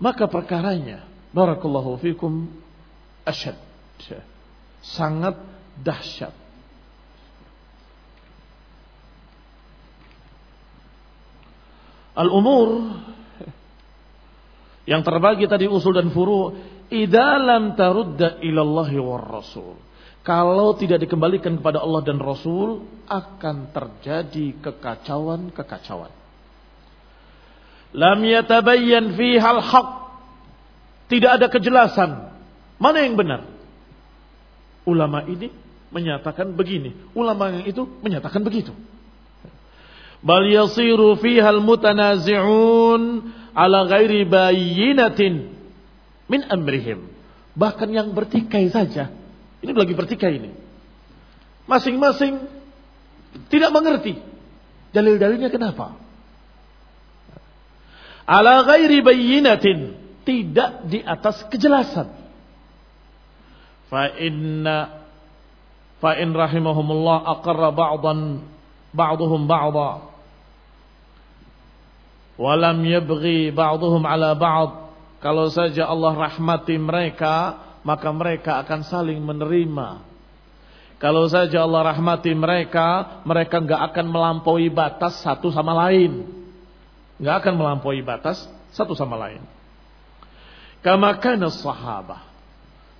maka perkaranya barakallahu fikum asyad sangat dahsyat. Al-umur yang terbagi tadi usul dan furu idalam tarudda ilallahi war rasul. Kalau tidak dikembalikan kepada Allah dan Rasul akan terjadi kekacauan-kekacauan. Lam yatabayyan fi hal haq. Tidak ada kejelasan. Mana yang benar? Ulama ini menyatakan begini, ulama yang itu menyatakan begitu. Bal yasiru fiha mutanazi'un ala ghairi bayyinatin min amrihim. Bahkan yang bertikai saja. Ini lagi bertikai ini. Masing-masing tidak mengerti. Dalil-dalilnya kenapa? Ala ghairi bayyinatin. Tidak di atas kejelasan fa inna fa in rahimahumullah aqarra ba'dan ba'dhum ba'dha wa lam yabghi ba'dhum ala ba'd. Kalau saja Allah rahmati mereka maka mereka akan saling menerima. Kalau saja Allah rahmati mereka mereka enggak akan melampaui batas satu sama lain. Enggak akan melampaui batas satu sama lain. Kama kana sahabah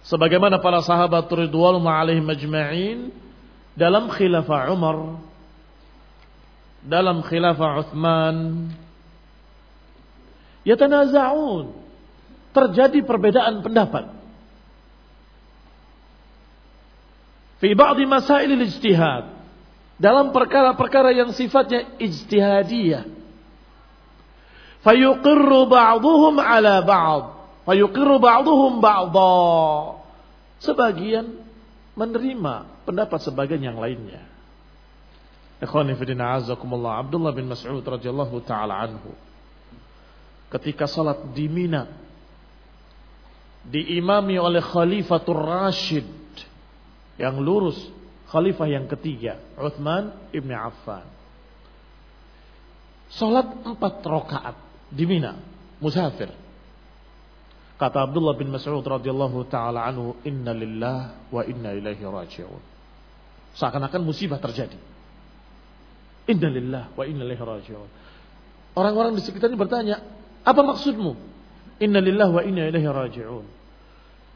sebagaimana para sahabat ridwanullah alaihim majma'in dalam khilafah Umar dalam khilafah Uthman yatanaza'un. Terjadi perbedaan pendapat. Fi ba'di masail ijtihad. Dalam perkara-perkara yang sifatnya ijtihadiyah. Fayuqirru ba'dhum ala ba'd Fayuqirru ba'duhum ba'dha. Sebagian menerima pendapat sebagian yang lainnya. Ikhwani fidina azakumullah. Abdullah bin Mas'ud radhiyallahu taala anhu. Ketika salat di Mina diimami oleh Khalifatul Rashid yang lurus, khalifah yang ketiga, Uthman ibn Affan. Salat empat rakaat di Mina, musafir. Kata Abdullah bin Mas'ud radhiyallahu taala anhu, "Inna lillah wa inna ilaihi raji'un." Seakan-akan musibah terjadi. Inna lillah wa inna ilaihi raji'un. Orang-orang di sekitarnya bertanya, "Apa maksudmu?" Inna lillah wa inna ilaihi raji'un.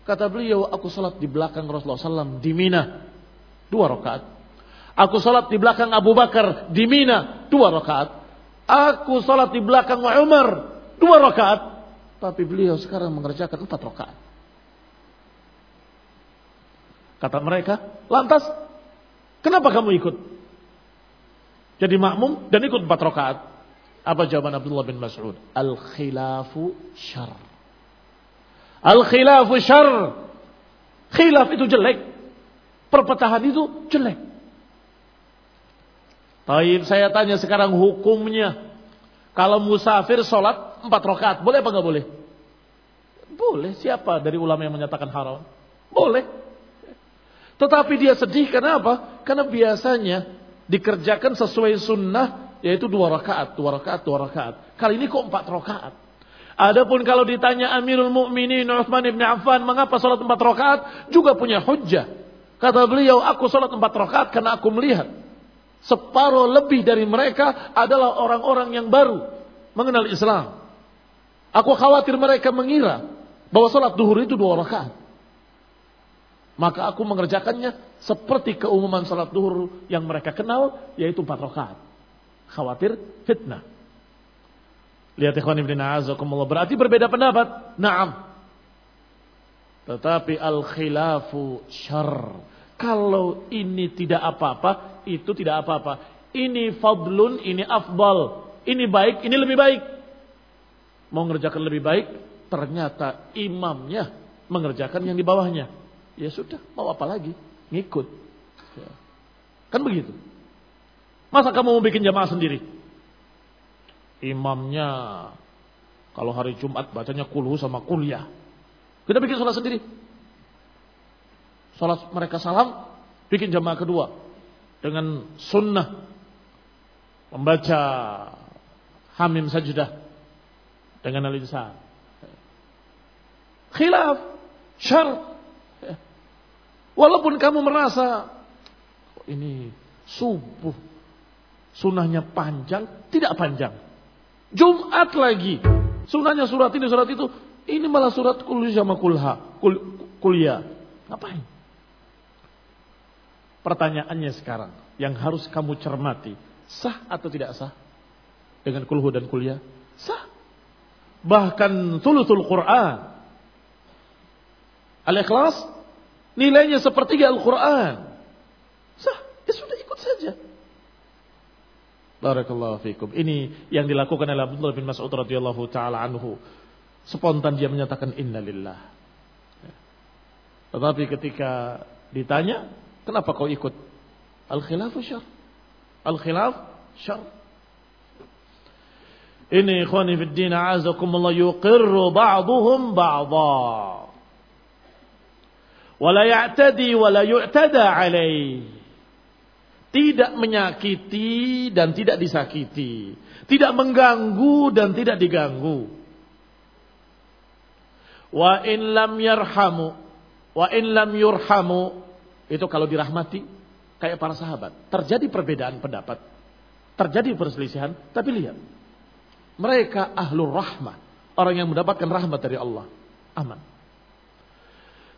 Kata beliau, aku salat di belakang Rasulullah SAW di Mina. Dua rakaat. Aku salat di belakang Abu Bakar di Mina. Dua rakaat. Aku salat di belakang Umar. Dua rakaat. Tapi beliau sekarang mengerjakan empat rakaat. Kata mereka, lantas kenapa kamu ikut? Jadi makmum dan ikut empat rakaat. Apa jawaban Abdullah bin Mas'ud? Al khilafu syar. Al khilafu syar. Khilaf itu jelek. Perpecahan itu jelek. Taib saya tanya sekarang hukumnya. Kalau musafir sholat empat rakaat, boleh apa nggak boleh? Boleh. Siapa dari ulama yang menyatakan haram? Boleh. Tetapi dia sedih karena apa? Karena biasanya dikerjakan sesuai sunnah yaitu dua rakaat, dua rakaat, dua rakaat. Kali ini kok empat rakaat? Adapun kalau ditanya Amirul Mukminin Utsman bin Affan mengapa sholat empat rakaat, juga punya hujjah. Kata beliau, aku sholat empat rakaat karena aku melihat Separuh lebih dari mereka adalah orang-orang yang baru mengenal Islam. Aku khawatir mereka mengira bahwa sholat duhur itu dua rakaat. Maka aku mengerjakannya seperti keumuman sholat duhur yang mereka kenal, yaitu empat rakaat. Khawatir fitnah. Lihat ikhwan ibn a'azakumullah. Berarti berbeda pendapat. Naam. Tetapi al-khilafu syar. Kalau ini tidak apa-apa, itu tidak apa-apa. Ini fadlun, ini afdal. Ini baik, ini lebih baik. Mau mengerjakan lebih baik, ternyata imamnya mengerjakan yang di bawahnya. Ya sudah, mau apa lagi? Ngikut. Ya. Kan begitu. Masa kamu mau bikin jamaah sendiri? Imamnya kalau hari Jumat bacanya kulhu sama kuliah. Kita bikin sholat sendiri. Sholat mereka salam, bikin jamaah kedua. Dengan sunnah. Membaca hamim sajdah. Dengan al-insan. Khilaf. Syar. Walaupun kamu merasa ini subuh Sunnahnya panjang, tidak panjang. Jumat lagi. Sunnahnya surat ini, surat itu. Ini malah surat kuliah sama kulha. Kul, kuliah. Ngapain? Pertanyaannya sekarang. Yang harus kamu cermati. Sah atau tidak sah? Dengan kulhu dan kuliah? Sah. Bahkan tulutul Quran. Al-Ikhlas. Nilainya sepertiga Al-Quran. Sah. Ya sudah ikut saja. Barakallahu fikum. Ini yang dilakukan oleh Abdullah bin Mas'ud radhiyallahu taala anhu. Spontan dia menyatakan innalillah. Tetapi ketika ditanya, kenapa kau ikut? Al-khilaf syar. Al-khilaf syar. Ini ikhwani fid din a'azakumullah yuqirru ba'duhum ba'dha. Wala ya'tadi wala yu'tada alaih tidak menyakiti dan tidak disakiti, tidak mengganggu dan tidak diganggu. Wa in lam yarhamu, wa in lam yurhamu, itu kalau dirahmati kayak para sahabat. Terjadi perbedaan pendapat, terjadi perselisihan, tapi lihat. Mereka ahlul rahmah, orang yang mendapatkan rahmat dari Allah. Aman.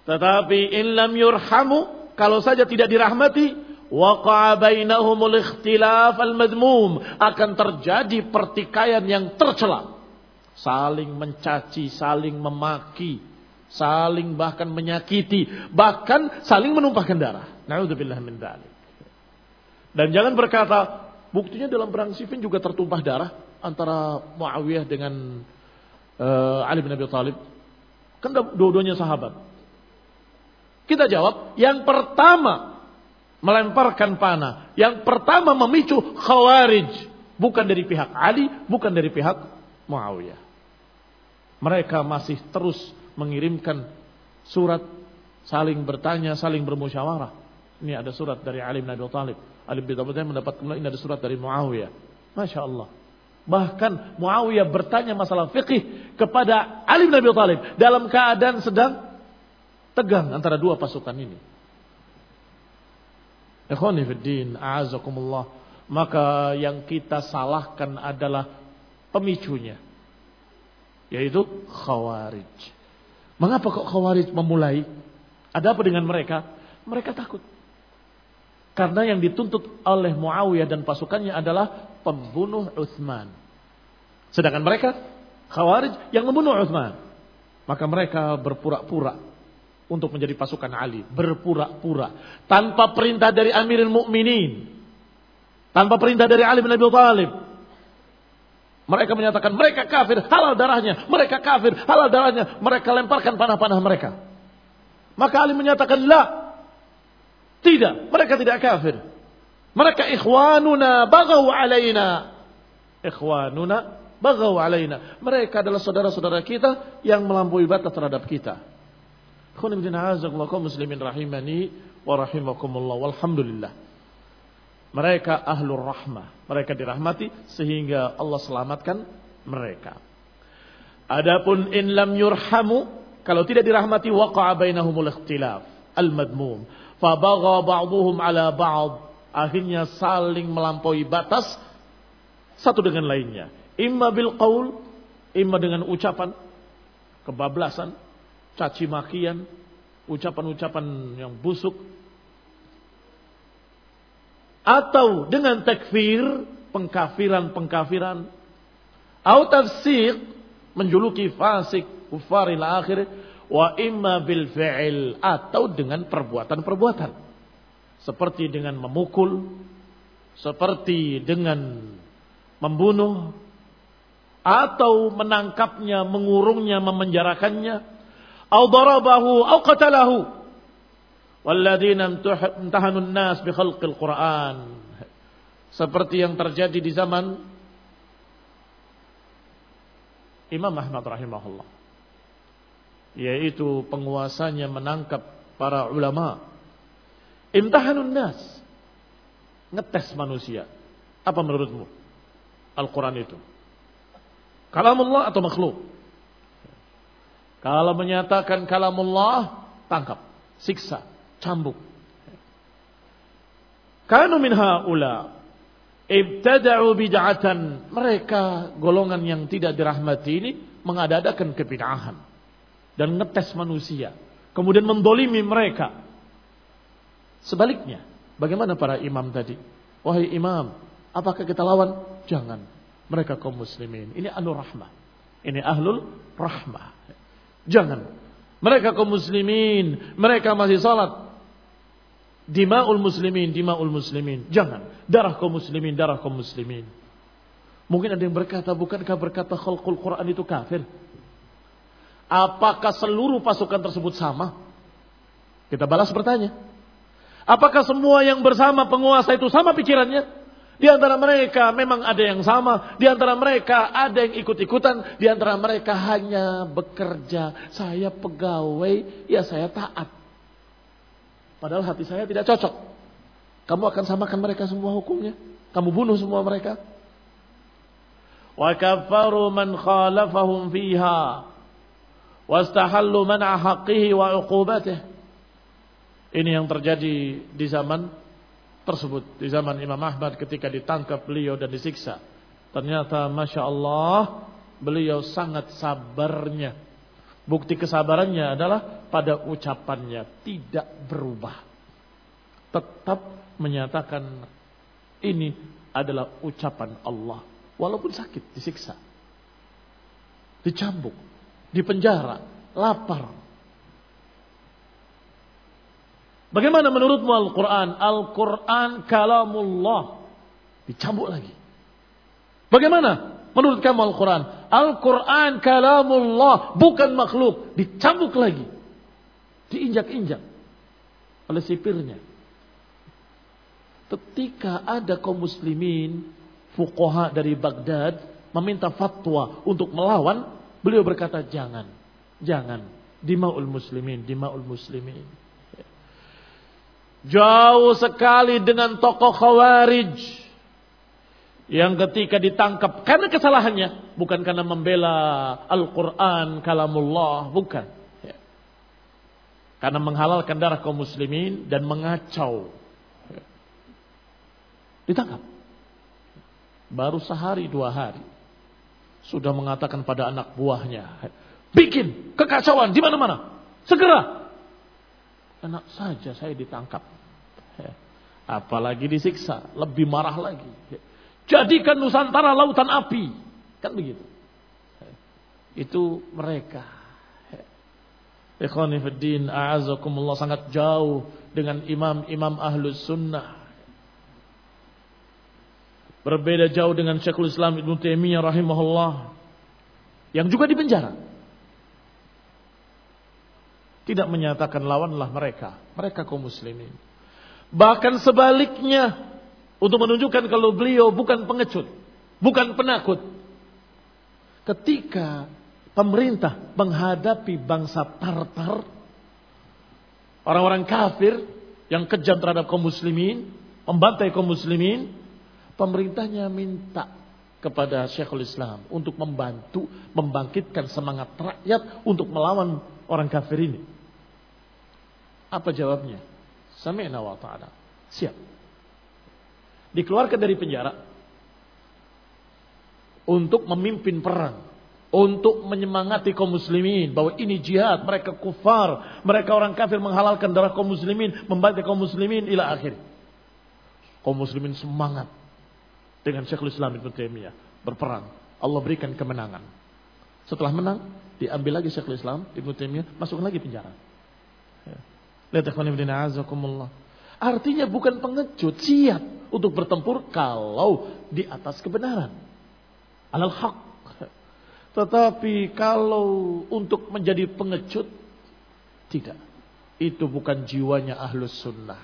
Tetapi in lam yurhamu, kalau saja tidak dirahmati, waqa'a bainahumul ikhtilaf al-madmum. Akan terjadi pertikaian yang tercela. Saling mencaci saling memaki saling bahkan menyakiti bahkan saling menumpahkan darah. Naudzubillah min dan jangan berkata buktinya dalam perang Siffin juga tertumpah darah antara Muawiyah dengan uh, Ali bin Abi Thalib kan dua-duanya sahabat kita jawab yang pertama melemparkan panah. Yang pertama memicu khawarij. Bukan dari pihak Ali, bukan dari pihak Muawiyah. Mereka masih terus mengirimkan surat, saling bertanya, saling bermusyawarah. Ini ada surat dari Ali bin Abi Thalib. Ali bin Abi Thalib mendapat kemudian ini ada surat dari Muawiyah. Masya Allah. Bahkan Muawiyah bertanya masalah fikih kepada Ali bin Abi Thalib dalam keadaan sedang tegang antara dua pasukan ini. Ikhwani fiddin, a'azakumullah. Maka yang kita salahkan adalah pemicunya. Yaitu khawarij. Mengapa kok khawarij memulai? Ada apa dengan mereka? Mereka takut. Karena yang dituntut oleh Muawiyah dan pasukannya adalah pembunuh Uthman. Sedangkan mereka khawarij yang membunuh Uthman. Maka mereka berpura-pura untuk menjadi pasukan Ali, berpura-pura tanpa perintah dari Amirul Mukminin, tanpa perintah dari Ali bin Abi Thalib. Mereka menyatakan mereka kafir, halal darahnya, mereka kafir, halal darahnya, mereka lemparkan panah-panah mereka. Maka Ali menyatakan la. Tidak, mereka tidak kafir. Mereka ikhwanuna bagaw alaina. Ikhwanuna bagaw alaina. Mereka adalah saudara-saudara kita yang melampaui batas terhadap kita muslimin rahimani wa rahimakumullah walhamdulillah. Mereka ahlur rahmah. Mereka dirahmati sehingga Allah selamatkan mereka. Adapun in lam yurhamu kalau tidak dirahmati waqa'a bainahumul ikhtilaf al-madmum. Fabagha ba'dhum ala ba'd. Akhirnya saling melampaui batas satu dengan lainnya. Imma bil qaul, imma dengan ucapan kebablasan, caci makian, ucapan-ucapan yang busuk, atau dengan takfir, pengkafiran-pengkafiran, atau tafsir, menjuluki fasik, kufaril akhir, wa imma bil fi'il, atau dengan perbuatan-perbuatan. Seperti dengan memukul, seperti dengan membunuh, atau menangkapnya, mengurungnya, memenjarakannya, au darabahu au qatalahu Walladzina imtahanun nas bi khalqil Qur'an. Seperti yang terjadi di zaman Imam Ahmad rahimahullah. Yaitu penguasanya menangkap para ulama. Imtahanun nas. Ngetes manusia. Apa menurutmu? Al-Quran itu. Kalamullah atau makhluk? Kalau menyatakan kalamullah, tangkap, siksa, cambuk. Kanu min haula ibtada'u bid'atan. Mereka golongan yang tidak dirahmati ini mengadakan kebid'ahan dan ngetes manusia, kemudian mendolimi mereka. Sebaliknya, bagaimana para imam tadi? Wahai imam, apakah kita lawan? Jangan. Mereka kaum muslimin. Ini anu rahmah. Ini ahlul rahmah. Jangan. Mereka kaum muslimin. Mereka masih salat. Dima'ul muslimin, dima'ul muslimin. Jangan. Darah kaum muslimin, darah kaum muslimin. Mungkin ada yang berkata, bukankah berkata khalqul Quran itu kafir? Apakah seluruh pasukan tersebut sama? Kita balas bertanya. Apakah semua yang bersama penguasa itu sama pikirannya? Di antara mereka memang ada yang sama. Di antara mereka ada yang ikut-ikutan. Di antara mereka hanya bekerja. Saya pegawai, ya saya taat. Padahal hati saya tidak cocok. Kamu akan samakan mereka semua hukumnya. Kamu bunuh semua mereka. Wa kafaru man khalafahum fiha. Haqqihi wa uqubatih. Ini yang terjadi di zaman tersebut. Di zaman Imam Ahmad ketika ditangkap beliau dan disiksa. Ternyata Masya Allah beliau sangat sabarnya Bukti kesabarannya adalah pada ucapannya tidak berubah. Tetap menyatakan ini adalah ucapan Allah. Walaupun sakit, disiksa. Dicambuk, dipenjara, lapar. Bagaimana menurutmu Al-Quran? Al-Quran kalamullah. Dicambuk lagi. Bagaimana menurut kamu Al-Quran? Al-Quran kalamullah, bukan makhluk. Dicambuk lagi. Diinjak-injak oleh sipirnya. Ketika ada kaum muslimin, fukoha dari Baghdad, meminta fatwa untuk melawan, beliau berkata, jangan, jangan. Dima'ul muslimin, dima'ul muslimin. Jauh sekali dengan tokoh khawarij. Yang ketika ditangkap karena kesalahannya bukan karena membela Al-Quran kalamullah bukan. Ya. karena menghalalkan darah kaum muslimin dan mengacau. Ya. ditangkap. Baru sehari dua hari. Sudah mengatakan pada anak buahnya bikin kekacauan di mana-mana. Segera. Enak saja saya ditangkap. Apalagi disiksa lebih marah lagi. Jadikan Nusantara lautan api. Kan begitu. Itu mereka. Ikhwani fiddin a'azakumullah sangat jauh dengan imam-imam ahlus sunnah. Berbeda jauh dengan Syekhul Islam Ibn Taimiyah rahimahullah. Yang juga dipenjara. Tidak menyatakan lawanlah mereka. Mereka kaum muslimin. Bahkan sebaliknya untuk menunjukkan kalau beliau bukan pengecut, bukan penakut. Ketika pemerintah menghadapi bangsa Tartar, orang-orang kafir yang kejam terhadap kaum muslimin, membantai kaum muslimin, pemerintahnya minta kepada Syekhul Islam untuk membantu membangkitkan semangat rakyat untuk melawan orang kafir ini. Apa jawabnya? Sami'na wa ta'ala. Siap dikeluarkan dari penjara untuk memimpin perang, untuk menyemangati kaum muslimin bahwa ini jihad, mereka kufar, mereka orang kafir menghalalkan darah kaum muslimin, membantai kaum muslimin ila akhir. Kaum muslimin semangat dengan Syekhul Islam Ibnu Taimiyah berperang. Allah berikan kemenangan. Setelah menang, diambil lagi Syekhul Islam Ibnu Taimiyah, masuk lagi penjara. Lihat. Artinya bukan pengecut, siap untuk bertempur kalau di atas kebenaran. Alal haq. Tetapi kalau untuk menjadi pengecut, tidak. Itu bukan jiwanya ahlus sunnah.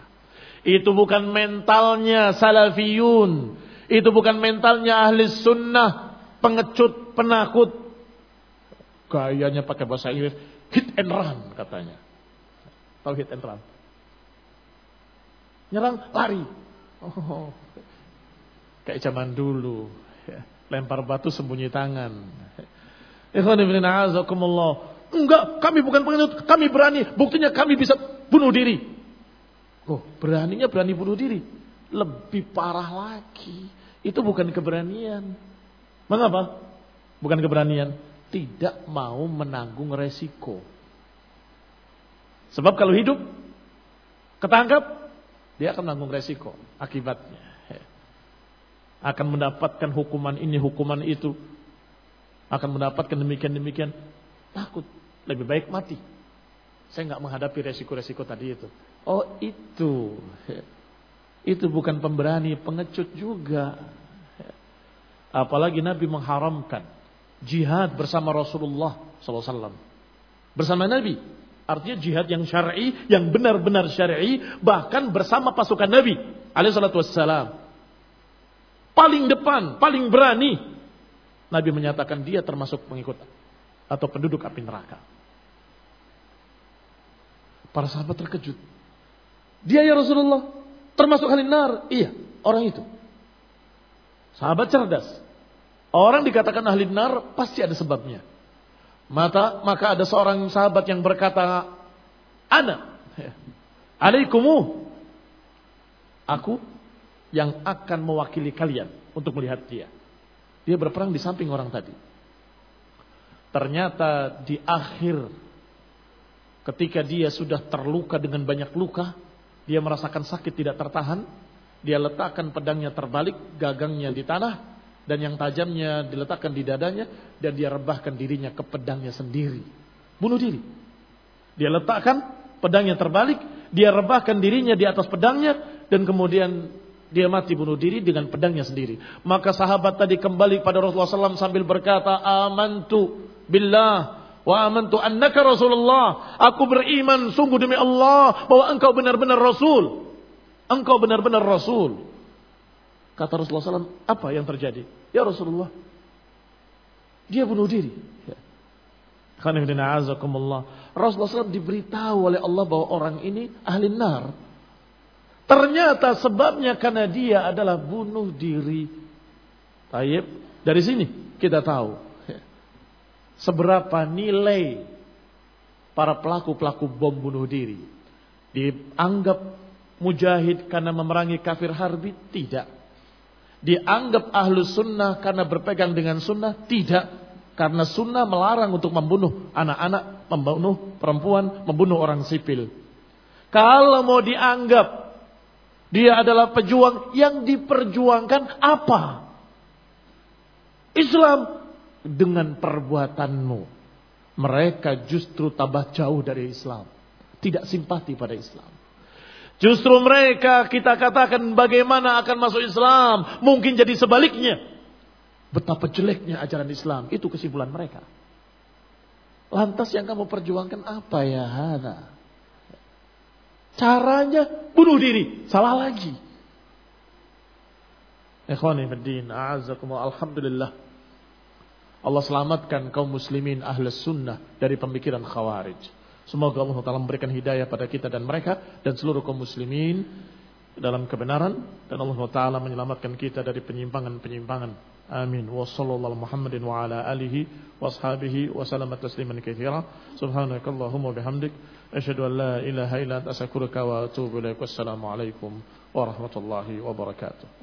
Itu bukan mentalnya salafiyun. Itu bukan mentalnya ahli sunnah. Pengecut, penakut. Gayanya pakai bahasa Inggris. Hit and run katanya. And run? Nyerang, lari. Oh, kayak zaman dulu. Lempar batu sembunyi tangan. Ikhwanifidina azakumullah. Enggak, kami bukan pengecut, kami berani. Buktinya kami bisa bunuh diri. Oh, beraninya berani bunuh diri. Lebih parah lagi. Itu bukan keberanian. Mengapa? Bukan keberanian. Tidak mau menanggung resiko. Sebab kalau hidup, ketangkap, dia akan menanggung resiko akibatnya. Akan mendapatkan hukuman ini, hukuman itu. Akan mendapatkan demikian-demikian. Takut. Lebih baik mati. Saya nggak menghadapi resiko-resiko tadi itu. Oh itu. Itu bukan pemberani, pengecut juga. Apalagi Nabi mengharamkan jihad bersama Rasulullah SAW. Bersama Nabi. Artinya jihad yang syar'i, yang benar-benar syar'i, bahkan bersama pasukan Nabi alaihissalatu wassalam. Paling depan, paling berani. Nabi menyatakan dia termasuk pengikut atau penduduk api neraka. Para sahabat terkejut. Dia ya Rasulullah, termasuk halin nar. Iya, orang itu. Sahabat cerdas. Orang dikatakan ahli nar pasti ada sebabnya. Mata, maka ada seorang sahabat yang berkata, Ana, alaikumu. Aku yang akan mewakili kalian untuk melihat dia. Dia berperang di samping orang tadi. Ternyata di akhir Ketika dia sudah terluka dengan banyak luka, dia merasakan sakit tidak tertahan, dia letakkan pedangnya terbalik, gagangnya di tanah, dan yang tajamnya diletakkan di dadanya, dan dia rebahkan dirinya ke pedangnya sendiri. Bunuh diri. Dia letakkan pedangnya terbalik, dia rebahkan dirinya di atas pedangnya, dan kemudian dia mati bunuh diri dengan pedangnya sendiri. Maka sahabat tadi kembali pada Rasulullah SAW sambil berkata, Amantu billah Wa amantu annaka Rasulullah. Aku beriman sungguh demi Allah bahwa engkau benar-benar Rasul. Engkau benar-benar Rasul. Kata Rasulullah SAW, apa yang terjadi? Ya Rasulullah, dia bunuh diri. Ya. Rasulullah SAW diberitahu oleh Allah bahwa orang ini ahli nar. Ternyata sebabnya karena dia adalah bunuh diri. Taib. Dari sini kita tahu seberapa nilai para pelaku-pelaku bom bunuh diri. Dianggap mujahid karena memerangi kafir harbi? Tidak. Dianggap ahlus sunnah karena berpegang dengan sunnah? Tidak. Karena sunnah melarang untuk membunuh anak-anak, membunuh perempuan, membunuh orang sipil. Kalau mau dianggap dia adalah pejuang yang diperjuangkan apa? Islam dengan perbuatanmu. Mereka justru tambah jauh dari Islam. Tidak simpati pada Islam. Justru mereka kita katakan bagaimana akan masuk Islam. Mungkin jadi sebaliknya. Betapa jeleknya ajaran Islam. Itu kesimpulan mereka. Lantas yang kamu perjuangkan apa ya Hana? Caranya bunuh diri. Salah lagi. Ikhwani alhamdulillah. Allah selamatkan kaum muslimin ahlus sunnah dari pemikiran khawarij. Semoga Allah Ta'ala memberikan hidayah pada kita dan mereka dan seluruh kaum muslimin dalam kebenaran dan Allah Ta'ala menyelamatkan kita dari penyimpangan-penyimpangan. Amin. Wa sallallahu Muhammadin wa ala alihi wa ashabihi wa salama tasliman katsira. Subhanakallahumma bihamdik asyhadu an la ilaha illa anta astaghfiruka wa atubu ilaik. Wassalamu alaikum warahmatullahi wabarakatuh.